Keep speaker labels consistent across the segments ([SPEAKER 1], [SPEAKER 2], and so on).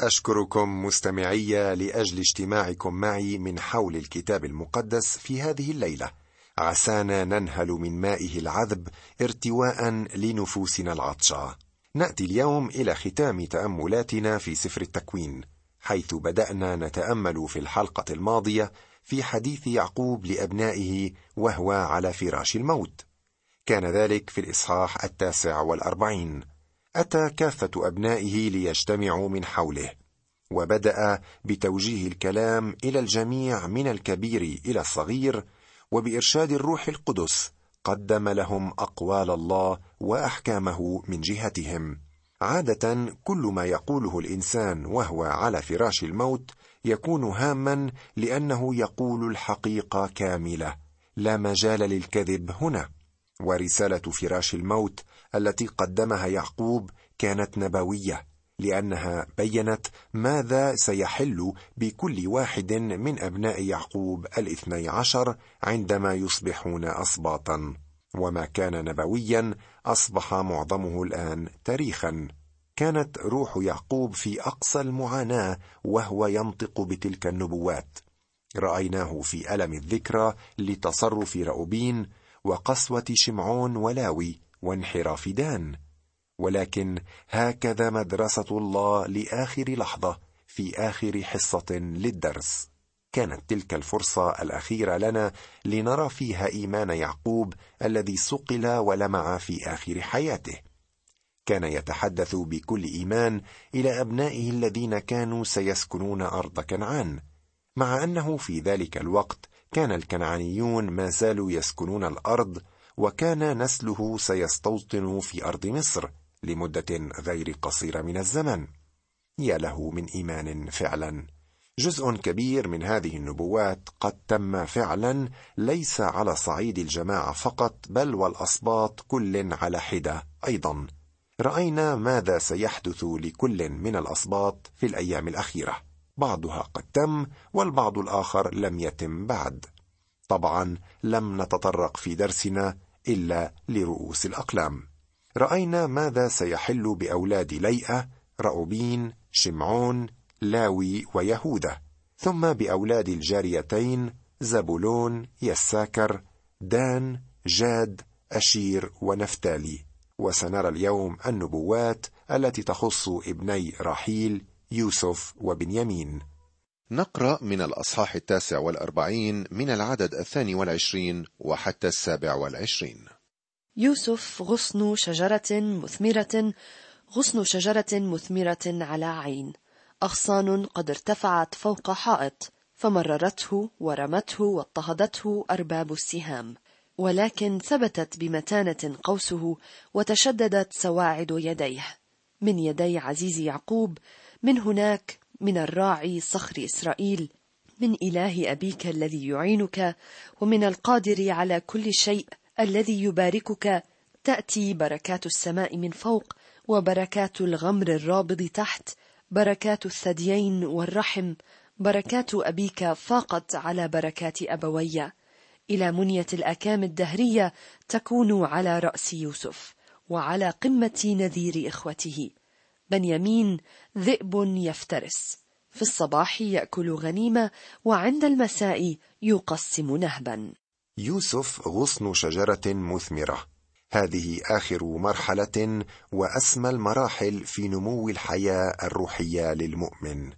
[SPEAKER 1] أشكركم مستمعي لأجل اجتماعكم معي من حول الكتاب المقدس في هذه الليلة. عسانا ننهل من مائه العذب ارتواء لنفوسنا العطشة. نأتي اليوم إلى ختام تأملاتنا في سفر التكوين حيث بدأنا نتأمل في الحلقة الماضية في حديث يعقوب لأبنائه وهو على فراش الموت. كان ذلك في الإصحاح التاسع والأربعين. أتى كافة أبنائه ليجتمعوا من حوله وبدأ بتوجيه الكلام إلى الجميع من الكبير إلى الصغير وبإرشاد الروح القدس قدم لهم أقوال الله وأحكامه من جهتهم. عادة كل ما يقوله الإنسان وهو على فراش الموت يكون هاما لأنه يقول الحقيقة كاملة لا مجال للكذب هنا. ورسالة فراش الموت التي قدمها يعقوب كانت نبوية لأنها بينت ماذا سيحل بكل واحد من أبناء يعقوب الاثني عشر عندما يصبحون اسباطا وما كان نبويا أصبح معظمه الآن تاريخا. كانت روح يعقوب في أقصى المعاناة وهو ينطق بتلك النبوات. رأيناه في ألم الذكرى لتصرف رأوبين وقسوة شمعون ولاوي وانحراف دان ولكن هكذا مدرسة الله لآخر لحظة في آخر حصة للدرس. كانت تلك الفرصة الأخيرة لنا لنرى فيها إيمان يعقوب الذي صقل ولمع في آخر حياته. كان يتحدث بكل إيمان إلى أبنائه الذين كانوا سيسكنون أرض كنعان. مع أنه في ذلك الوقت كان الكنعانيون ما زالوا يسكنون الأرض وكان نسله سيستوطن في أرض مصر لمدة غير قصيرة من الزمن. يا له من إيمان فعلا. جزء كبير من هذه النبوات قد تم فعلا ليس على صعيد الجماعة فقط بل والاسباط كل على حدة أيضا. رأينا ماذا سيحدث لكل من الاسباط في الأيام الأخيرة. بعضها قد تم والبعض الآخر لم يتم بعد. طبعا لم نتطرق في درسنا إلا لرؤوس الأقلام. رأينا ماذا سيحل بأولاد ليئة راوبين شمعون لاوي ويهوذا ثم بأولاد الجاريتين زبولون يساكر دان جاد أشير ونفتالي. وسنرى اليوم النبوات التي تخص ابني راحيل يوسف وبنيامين.
[SPEAKER 2] نقرأ من الأصحاح التاسع والأربعين من العدد الثاني والعشرين وحتى السابع والعشرين.
[SPEAKER 3] يوسف غصن شجرة مثمرة غصن شجرة مثمرة على عين. أغصان قد ارتفعت فوق حائط فمررته ورمته واضطهدته أرباب السهام. ولكن ثبتت بمتانة قوسه وتشددت سواعد يديه. من يدي عزيز يعقوب من هناك من الراعي صخر إسرائيل من إله أبيك الذي يعينك ومن القادر على كل شيء الذي يباركك تأتي بركات السماء من فوق وبركات الغمر الرابض تحت بركات الثديين والرحم بركات أبيك فاقت على بركات أبوي. إلى منية الأكام الدهرية تكون على رأس يوسف وعلى قمة نذير إخوته. بنيامين ذئب يفترس. في الصباح يأكل غنيمة وعند المساء يقسم نهبا.
[SPEAKER 1] يوسف غصن شجرة مثمرة. هذه آخر مرحلة وأسمى المراحل في نمو الحياة الروحية للمؤمن.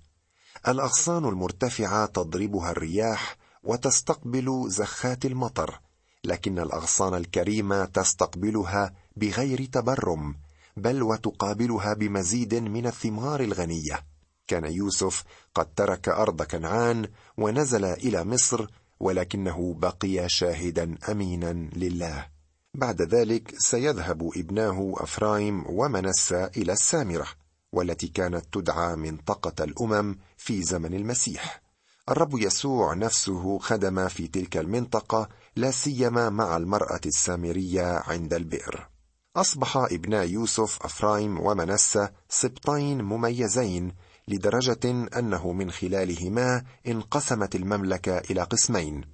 [SPEAKER 1] الأغصان المرتفعة تضربها الرياح وتستقبل زخات المطر لكن الأغصان الكريمة تستقبلها بغير تبرم بل وتقابلها بمزيد من الثمار الغنية. كان يوسف قد ترك أرض كنعان ونزل إلى مصر ولكنه بقي شاهدا أمينا لله. بعد ذلك سيذهب ابناه أفرايم ومنسى إلى السامرة والتي كانت تدعى منطقة الأمم في زمن المسيح. الرب يسوع نفسه خدم في تلك المنطقة لا سيما مع المرأة السامرية عند البئر. أصبح ابنا يوسف إفرايم ومنسى سبطين مميزين لدرجة أنه من خلالهما انقسمت المملكة إلى قسمين.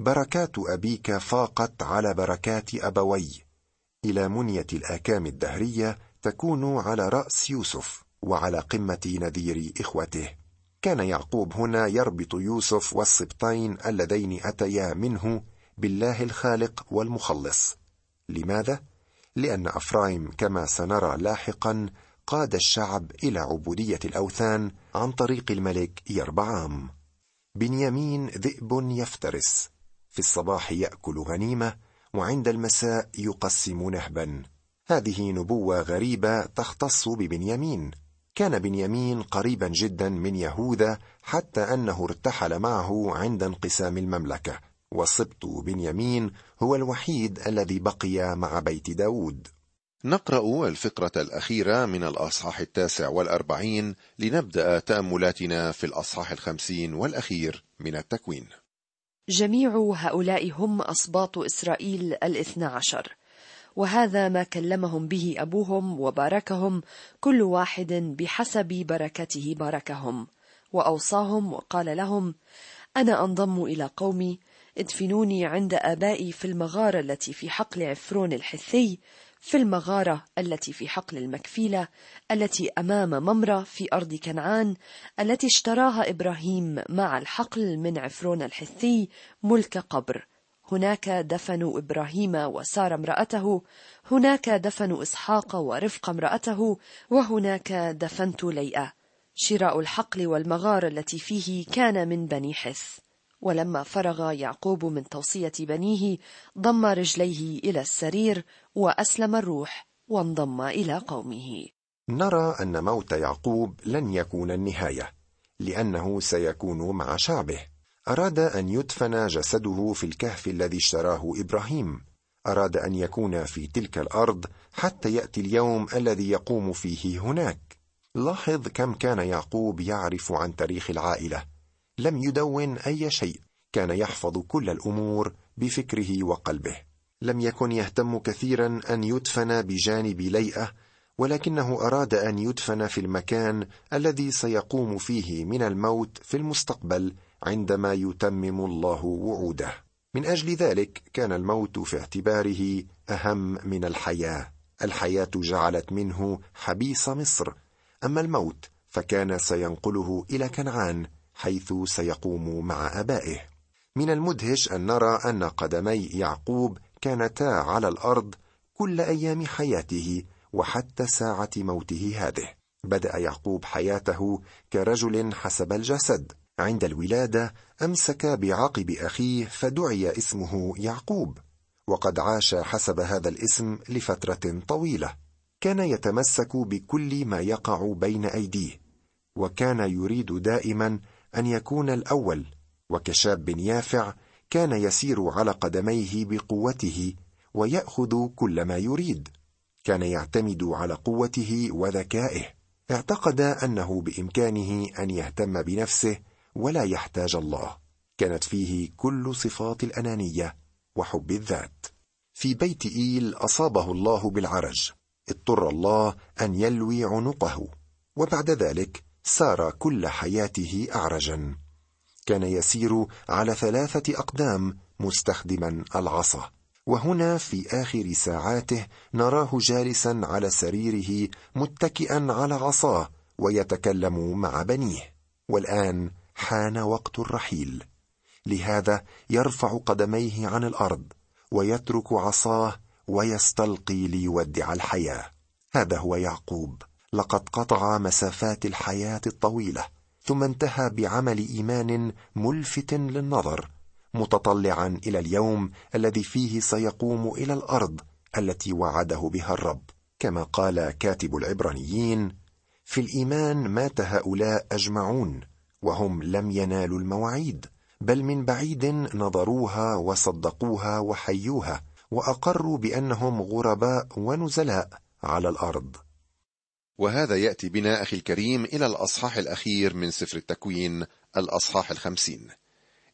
[SPEAKER 1] بركات أبيك فاقت على بركات أبوي. إلى منية الآكام الدهرية تكون على رأس يوسف وعلى قمة نذير إخوته. كان يعقوب هنا يربط يوسف والسبطين اللذين أتيا منه بالله الخالق والمخلص. لماذا؟ لأن أفرايم كما سنرى لاحقا قاد الشعب إلى عبودية الأوثان عن طريق الملك يربعام. بنيامين ذئب يفترس. في الصباح يأكل غنيمة وعند المساء يقسم نهبا. هذه نبوة غريبة تختص ببنيامين. كان بنيامين قريبا جدا من يهوذا حتى أنه ارتحل معه عند انقسام المملكة. وسبط بنيامين هو الوحيد الذي بقي مع بيت داود.
[SPEAKER 2] نقرأ الفقرة الأخيرة من الأصحاح التاسع والأربعين لنبدأ تأملاتنا في الأصحاح الخمسين والأخير من التكوين.
[SPEAKER 3] جميع هؤلاء هم أصباط إسرائيل الاثنى عشر وهذا ما كلمهم به أبوهم وباركهم كل واحد بحسب بركته باركهم وأوصاهم وقال لهم أنا أنضم إلى قومي ادفنوني عند آبائي في المغارة التي في حقل عفرون الحثي في المغارة التي في حقل المكفيلة التي أمام ممرة في أرض كنعان التي اشتراها إبراهيم مع الحقل من عفرون الحثي ملك قبر. هناك دفنوا إبراهيم وسارة امرأته هناك دفنوا إسحاق ورفق امرأته وهناك دفنت ليئة. شراء الحقل والمغار التي فيه كان من بني حث. ولما فرغ يعقوب من توصية بنيه ضم رجليه إلى السرير وأسلم الروح وانضم إلى قومه.
[SPEAKER 1] نرى أن موت يعقوب لن يكون النهاية لأنه سيكون مع شعبه. أراد أن يدفن جسده في الكهف الذي اشتراه إبراهيم. أراد أن يكون في تلك الأرض حتى يأتي اليوم الذي يقوم فيه هناك. لاحظ كم كان يعقوب يعرف عن تاريخ العائلة. لم يدون أي شيء. كان يحفظ كل الأمور بفكره وقلبه. لم يكن يهتم كثيرا أن يدفن بجانب ليئة ولكنه أراد أن يدفن في المكان الذي سيقوم فيه من الموت في المستقبل عندما يتمم الله وعوده. من أجل ذلك كان الموت في اعتباره أهم من الحياة. الحياة جعلت منه حبيس مصر. أما الموت فكان سينقله إلى كنعان حيث سيقوم مع أبائه. من المدهش أن نرى أن قدمي يعقوب كانتا على الأرض كل أيام حياته وحتى ساعة موته هذه. بدأ يعقوب حياته كرجل حسب الجسد. عند الولادة أمسك بعقب أخيه فدعي اسمه يعقوب. وقد عاش حسب هذا الاسم لفترة طويلة. كان يتمسك بكل ما يقع بين أيديه. وكان يريد دائما أن يكون الأول وكشاب يافع كان يسير على قدميه بقوته ويأخذ كل ما يريد. كان يعتمد على قوته وذكائه. اعتقد أنه بإمكانه أن يهتم بنفسه ولا يحتاج الله. كانت فيه كل صفات الأنانية وحب الذات. في بيت إيل أصابه الله بالعرج. اضطر الله أن يلوي عنقه. وبعد ذلك سار كل حياته اعرجا. كان يسير على ثلاثة أقدام مستخدما العصا. وهنا في آخر ساعاته نراه جالسا على سريره متكئا على عصاه ويتكلم مع بنيه. والآن حان وقت الرحيل. لهذا يرفع قدميه عن الأرض ويترك عصاه ويستلقي ليودع الحياة. هذا هو يعقوب. لقد قطع مسافات الحياة الطويلة ثم انتهى بعمل إيمان ملفت للنظر متطلعا إلى اليوم الذي فيه سيقوم إلى الأرض التي وعده بها الرب. كما قال كاتب العبرانيين في الإيمان مات هؤلاء أجمعون وهم لم ينالوا المواعيد بل من بعيد نظروها وصدقوها وحيوها وأقروا بأنهم غرباء ونزلاء على الأرض.
[SPEAKER 2] وهذا يأتي بنا أخي الكريم إلى الأصحاح الأخير من سفر التكوين الأصحاح الخمسين.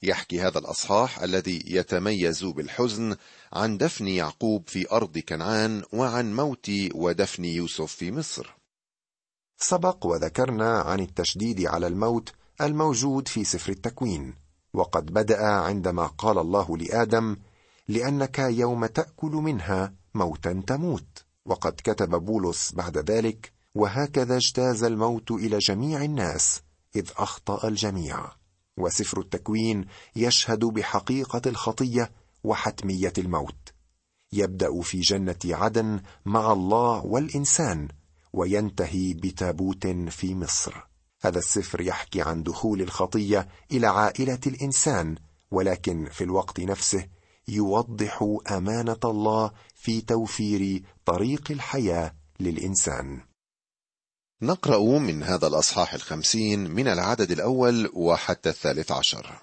[SPEAKER 2] يحكي هذا الأصحاح الذي يتميز بالحزن عن دفن يعقوب في أرض كنعان وعن موت ودفن يوسف في مصر.
[SPEAKER 1] سبق وذكرنا عن التشديد على الموت الموجود في سفر التكوين وقد بدأ عندما قال الله لآدم لأنك يوم تأكل منها موتا تموت وقد كتب بولس بعد ذلك وهكذا اجتاز الموت إلى جميع الناس إذ أخطأ الجميع. وسفر التكوين يشهد بحقيقة الخطية وحتمية الموت. يبدأ في جنة عدن مع الله والإنسان وينتهي بتابوت في مصر. هذا السفر يحكي عن دخول الخطية إلى عائلة الإنسان ولكن في الوقت نفسه يوضح أمانة الله في توفير طريق الحياة للإنسان.
[SPEAKER 2] نقرأ من هذا الأصحاح الخمسين من العدد الأول وحتى الثالث عشر.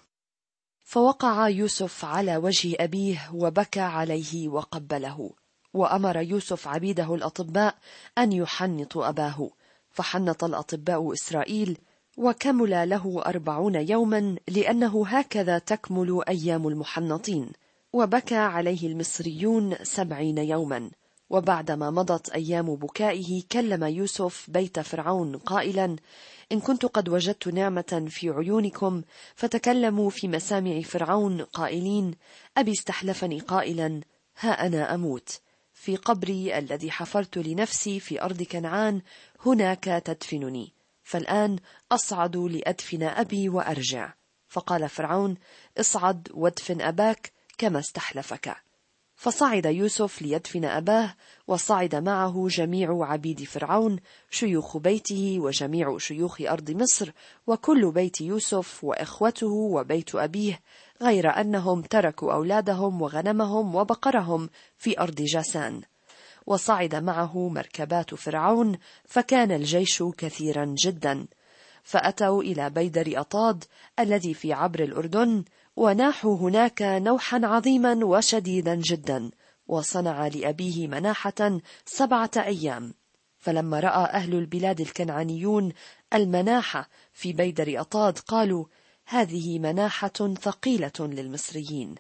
[SPEAKER 3] فوقع يوسف على وجه أبيه وبكى عليه وقبله وأمر يوسف عبيده الأطباء أن يحنطوا أباه. فحنط الأطباء إسرائيل وكمل له أربعون يوما لأنه هكذا تكمل أيام المحنطين وبكى عليه المصريون سبعين يوما. وبعدما مضت أيام بكائه كلم يوسف بيت فرعون قائلا إن كنت قد وجدت نعمة في عيونكم فتكلموا في مسامع فرعون قائلين أبي استحلفني قائلا ها أنا أموت. في قبري الذي حفرت لنفسي في أرض كنعان هناك تدفنني. فالآن أصعد لأدفن أبي وأرجع. فقال فرعون اصعد وادفن أباك كما استحلفك. فصعد يوسف ليدفن أباه وصعد معه جميع عبيد فرعون شيوخ بيته وجميع شيوخ أرض مصر وكل بيت يوسف وإخوته وبيت أبيه غير أنهم تركوا أولادهم وغنمهم وبقرهم في أرض جاسان. وصعد معه مركبات فرعون فكان الجيش كثيرا جدا. فأتوا إلى بيدر أطاد الذي في عبر الأردن وناحوا هناك نوحا عظيما وشديدا جدا وصنع لأبيه مناحة سبعة أيام. فلما رأى أهل البلاد الكنعانيون المناحة في بيدر أطاد قالوا هذه مناحة ثقيلة للمصريين.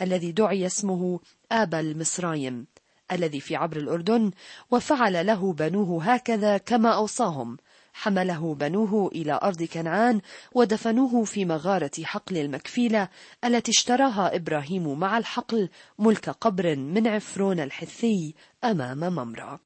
[SPEAKER 3] الذي دعي اسمه آبا المصرايم الذي في عبر الأردن وفعل له بنوه هكذا كما أوصاهم. حمله بنوه إلى أرض كنعان ودفنوه في مغارة حقل المكفيلة التي اشتراها إبراهيم مع الحقل ملك قبر من عفرون الحثي أمام ممرة.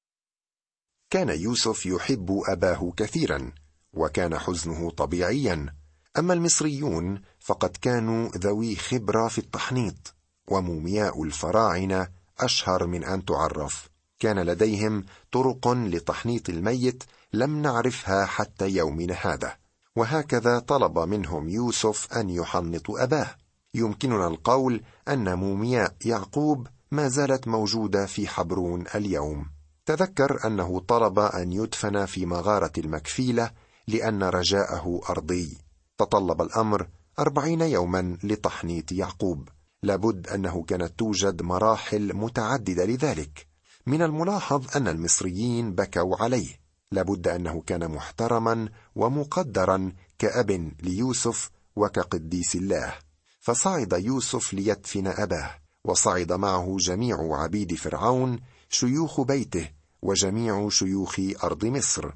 [SPEAKER 1] كان يوسف يحب أباه كثيرا وكان حزنه طبيعيا. أما المصريون فقد كانوا ذوي خبرة في التحنيط ومومياء الفراعنة أشهر من أن تعرف. كان لديهم طرق لتحنيط الميت لم نعرفها حتى يومنا هذا. وهكذا طلب منهم يوسف أن يحنطوا أباه. يمكننا القول أن مومياء يعقوب ما زالت موجودة في حبرون اليوم. تذكر أنه طلب أن يدفن في مغارة المكفيلة لأن رجاءه أرضي. تطلب الأمر أربعين يوما لتحنيط يعقوب. لابد أنه كانت توجد مراحل متعددة لذلك. من الملاحظ أن المصريين بكوا عليه. لابد أنه كان محترما ومقدرا كأب ليوسف وكقديس الله. فصعد يوسف ليدفن أباه وصعد معه جميع عبيد فرعون شيوخ بيته وجميع شيوخ أرض مصر.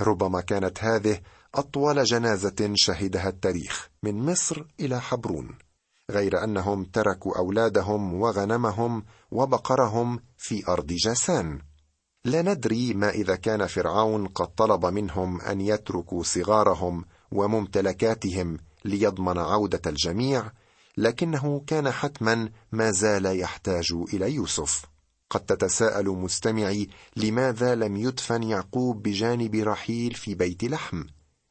[SPEAKER 1] ربما كانت هذه أطول جنازة شهدها التاريخ من مصر إلى حبرون. غير أنهم تركوا أولادهم وغنمهم وبقرهم في أرض جاسان. لا ندري ما إذا كان فرعون قد طلب منهم أن يتركوا صغارهم وممتلكاتهم ليضمن عودة الجميع لكنه كان حتما ما زال يحتاج إلى يوسف. قد تتساءل مستمعي لماذا لم يدفن يعقوب بجانب رحيل في بيت لحم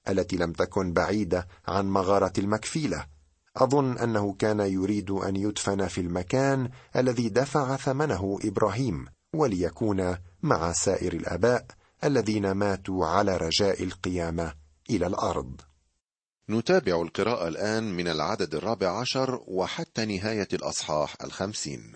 [SPEAKER 1] التي لم تكن بعيدة عن مغارة المكفيلة. أظن أنه كان يريد أن يدفن في المكان الذي دفع ثمنه إبراهيم وليكون مع سائر الآباء الذين ماتوا على رجاء القيامة إلى الأرض.
[SPEAKER 2] نتابع القراءة الآن من العدد الرابع عشر وحتى نهاية الأصحاح الخمسين.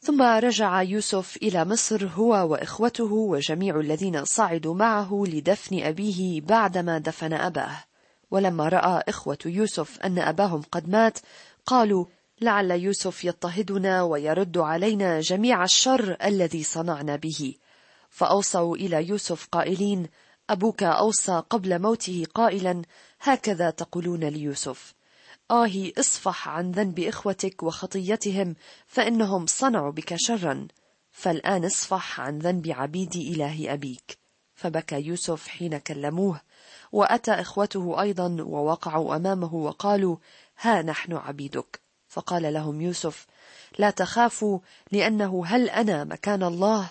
[SPEAKER 3] ثم رجع يوسف إلى مصر هو وإخوته وجميع الذين صعدوا معه لدفن أبيه بعدما دفن أباه. ولما رأى إخوة يوسف أن أباهم قد مات قالوا لعل يوسف يضطهدنا ويرد علينا جميع الشر الذي صنعنا به. فأوصوا إلى يوسف قائلين أبوك أوصى قبل موته قائلا هكذا تقولون ليوسف. آهي اصفح عن ذنب إخوتك وخطيتهم فإنهم صنعوا بك شرا. فالآن اصفح عن ذنب عبيد إله أبيك. فبكى يوسف حين كلموه. وأتى إخوته أيضا ووقعوا أمامه وقالوا ها نحن عبيدك. فقال لهم يوسف لا تخافوا لأنه هل أنا مكان الله؟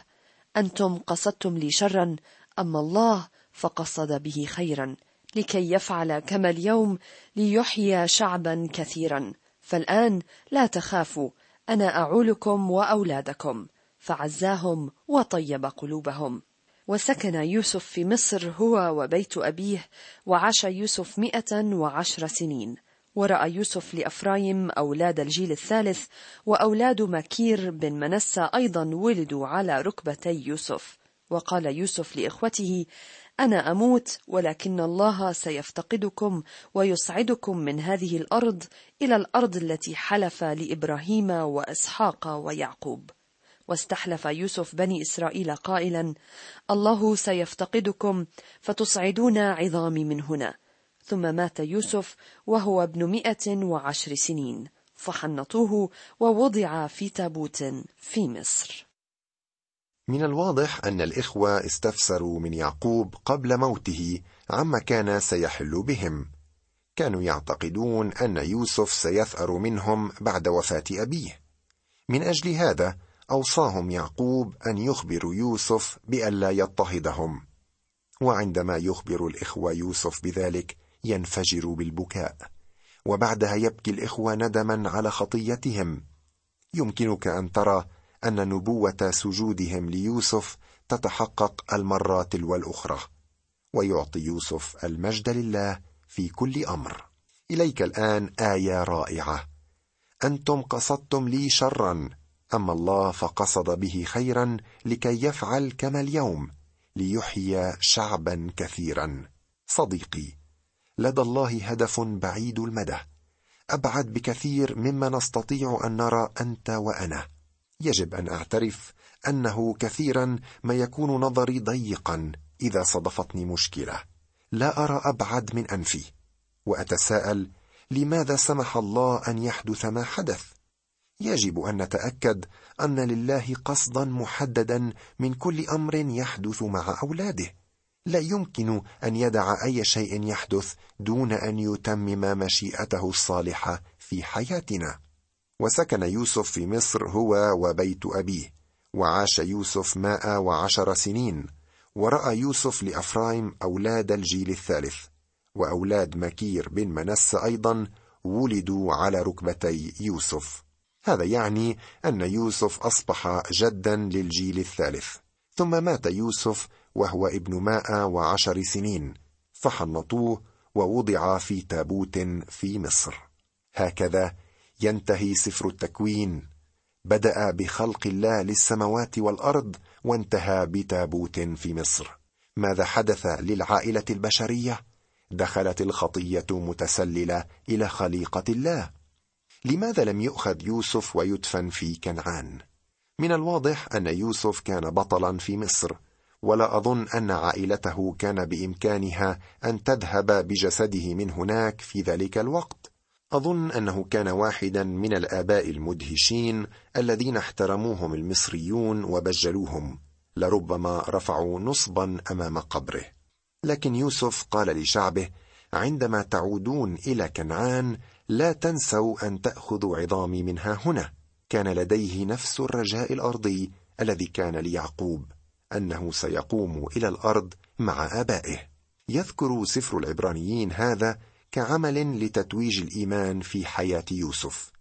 [SPEAKER 3] أنتم قصدتم لي شرا أما الله فقصد به خيرا. لكي يفعل كما اليوم ليحيي شعبا كثيرا. فالآن لا تخافوا أنا أعولكم وأولادكم. فعزاهم وطيب قلوبهم. وسكن يوسف في مصر هو وبيت أبيه وعاش يوسف مئة وعشر سنين. ورأى يوسف لأفرايم أولاد الجيل الثالث وأولاد مكير بن منسى أيضا ولدوا على ركبتي يوسف. وقال يوسف لإخوته أنا أموت ولكن الله سيفتقدكم ويصعدكم من هذه الأرض إلى الأرض التي حلف لإبراهيم وإسحاق ويعقوب. واستحلف يوسف بني إسرائيل قائلا الله سيفتقدكم فتصعدون عظامي من هنا. ثم مات يوسف وهو ابن مئة وعشر سنين فحنطوه ووضع في تابوت في مصر.
[SPEAKER 1] من الواضح أن الإخوة استفسروا من يعقوب قبل موته عما كان سيحل بهم. كانوا يعتقدون أن يوسف سيثأر منهم بعد وفاة أبيه. من أجل هذا أوصاهم يعقوب أن يخبروا يوسف بألا يضطهدهم. وعندما يخبر الإخوة يوسف بذلك ينفجر بالبكاء. وبعدها يبكي الإخوة ندما على خطيتهم. يمكنك أن ترى أن نبوة سجودهم ليوسف تتحقق المرة تلو الأخرى. ويعطي يوسف المجد لله في كل أمر. إليك الآن آية رائعة. أنتم قصدتم لي شرا. أما الله فقصد به خيرا لكي يفعل كما اليوم ليحيي شعبا كثيرا. صديقي لدى الله هدف بعيد المدى. أبعد بكثير مما نستطيع أن نرى أنت وأنا. يجب أن أعترف أنه كثيرا ما يكون نظري ضيقا إذا صدفتني مشكلة. لا أرى أبعد من أنفي. وأتساءل لماذا سمح الله أن يحدث ما حدث؟ يجب أن نتأكد أن لله قصدا محددا من كل أمر يحدث مع أولاده. لا يمكن أن يدع أي شيء يحدث دون أن يتمم مشيئته الصالحة في حياتنا. وسكن يوسف في مصر هو وبيت أبيه. وعاش يوسف مائة وعشر سنين. ورأى يوسف لأفرايم أولاد الجيل الثالث. وأولاد مكير بن منس أيضا ولدوا على ركبتي يوسف. هذا يعني أن يوسف أصبح جدا للجيل الثالث. ثم مات يوسف وهو ابن مائة وعشر سنين فحنطوه ووضع في تابوت في مصر. هكذا ينتهي سفر التكوين. بدأ بخلق الله للسماوات والأرض وانتهى بتابوت في مصر. ماذا حدث للعائلة البشرية؟ دخلت الخطية متسللة إلى خليقة الله. لماذا لم يؤخذ يوسف ويدفن في كنعان؟ من الواضح أن يوسف كان بطلا في مصر ولا أظن أن عائلته كان بإمكانها أن تذهب بجسده من هناك في ذلك الوقت. أظن أنه كان واحدا من الآباء المدهشين الذين احترموهم المصريون وبجلوهم لربما رفعوا نصبا أمام قبره. لكن يوسف قال لشعبه عندما تعودون إلى كنعان لا تنسوا أن تأخذوا عظامي منها هنا. كان لديه نفس الرجاء الأرضي الذي كان ليعقوب أنه سيقوم إلى الأرض مع آبائه. يذكر سفر العبرانيين هذا كعمل لتتويج الإيمان في حياة يوسف.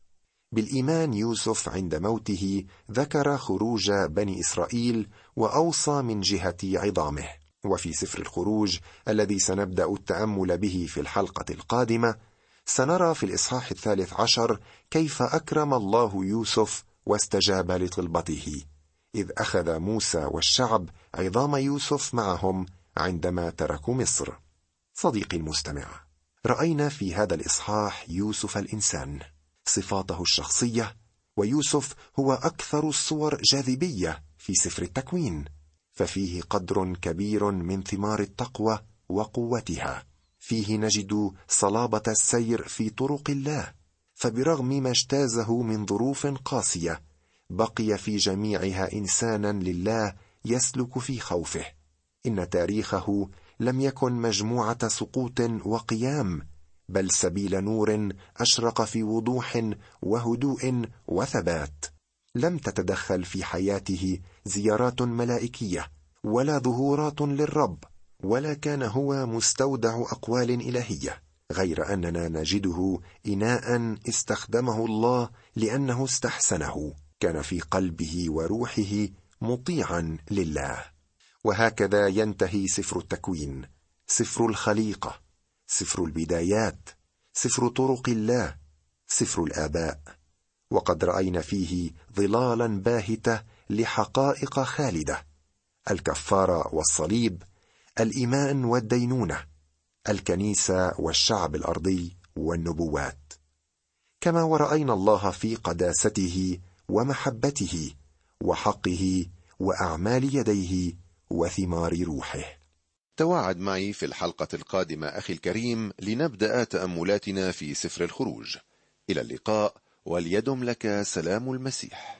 [SPEAKER 1] بالإيمان يوسف عند موته ذكر خروج بني إسرائيل وأوصى من جهة عظامه. وفي سفر الخروج الذي سنبدأ التأمل به في الحلقة القادمة سنرى في الإصحاح الثالث عشر كيف أكرم الله يوسف واستجاب لطلبته إذ أخذ موسى والشعب عظام يوسف معهم عندما تركوا مصر. صديقي المستمع رأينا في هذا الإصحاح يوسف الإنسان صفاته الشخصية ويوسف هو أكثر الصور جاذبية في سفر التكوين ففيه قدر كبير من ثمار التقوى وقوتها. فيه نجد صلابة السير في طرق الله فبرغم ما اجتازه من ظروف قاسية بقي في جميعها إنسانا لله يسلك في خوفه. إن تاريخه لم يكن مجموعة سقوط وقيام بل سبيل نور أشرق في وضوح وهدوء وثبات. لم تتدخل في حياته زيارات ملائكية ولا ظهورات للرب. ولا كان هو مستودع أقوال إلهية غير أننا نجده إناء استخدمه الله لأنه استحسنه كان في قلبه وروحه مطيعا لله. وهكذا ينتهي سفر التكوين سفر الخليقة سفر البدايات سفر طرق الله سفر الآباء. وقد رأينا فيه ظلالا باهتة لحقائق خالدة الكفاره والصليب الإيمان والدينونة الكنيسة والشعب الأرضي والنبوات. كما ورأينا الله في قداسته ومحبته وحقه وأعمال يديه وثمار روحه.
[SPEAKER 2] تواعد معي في الحلقة القادمة أخي الكريم لنبدأ تأملاتنا في سفر الخروج. إلى اللقاء وليدم لك سلام المسيح.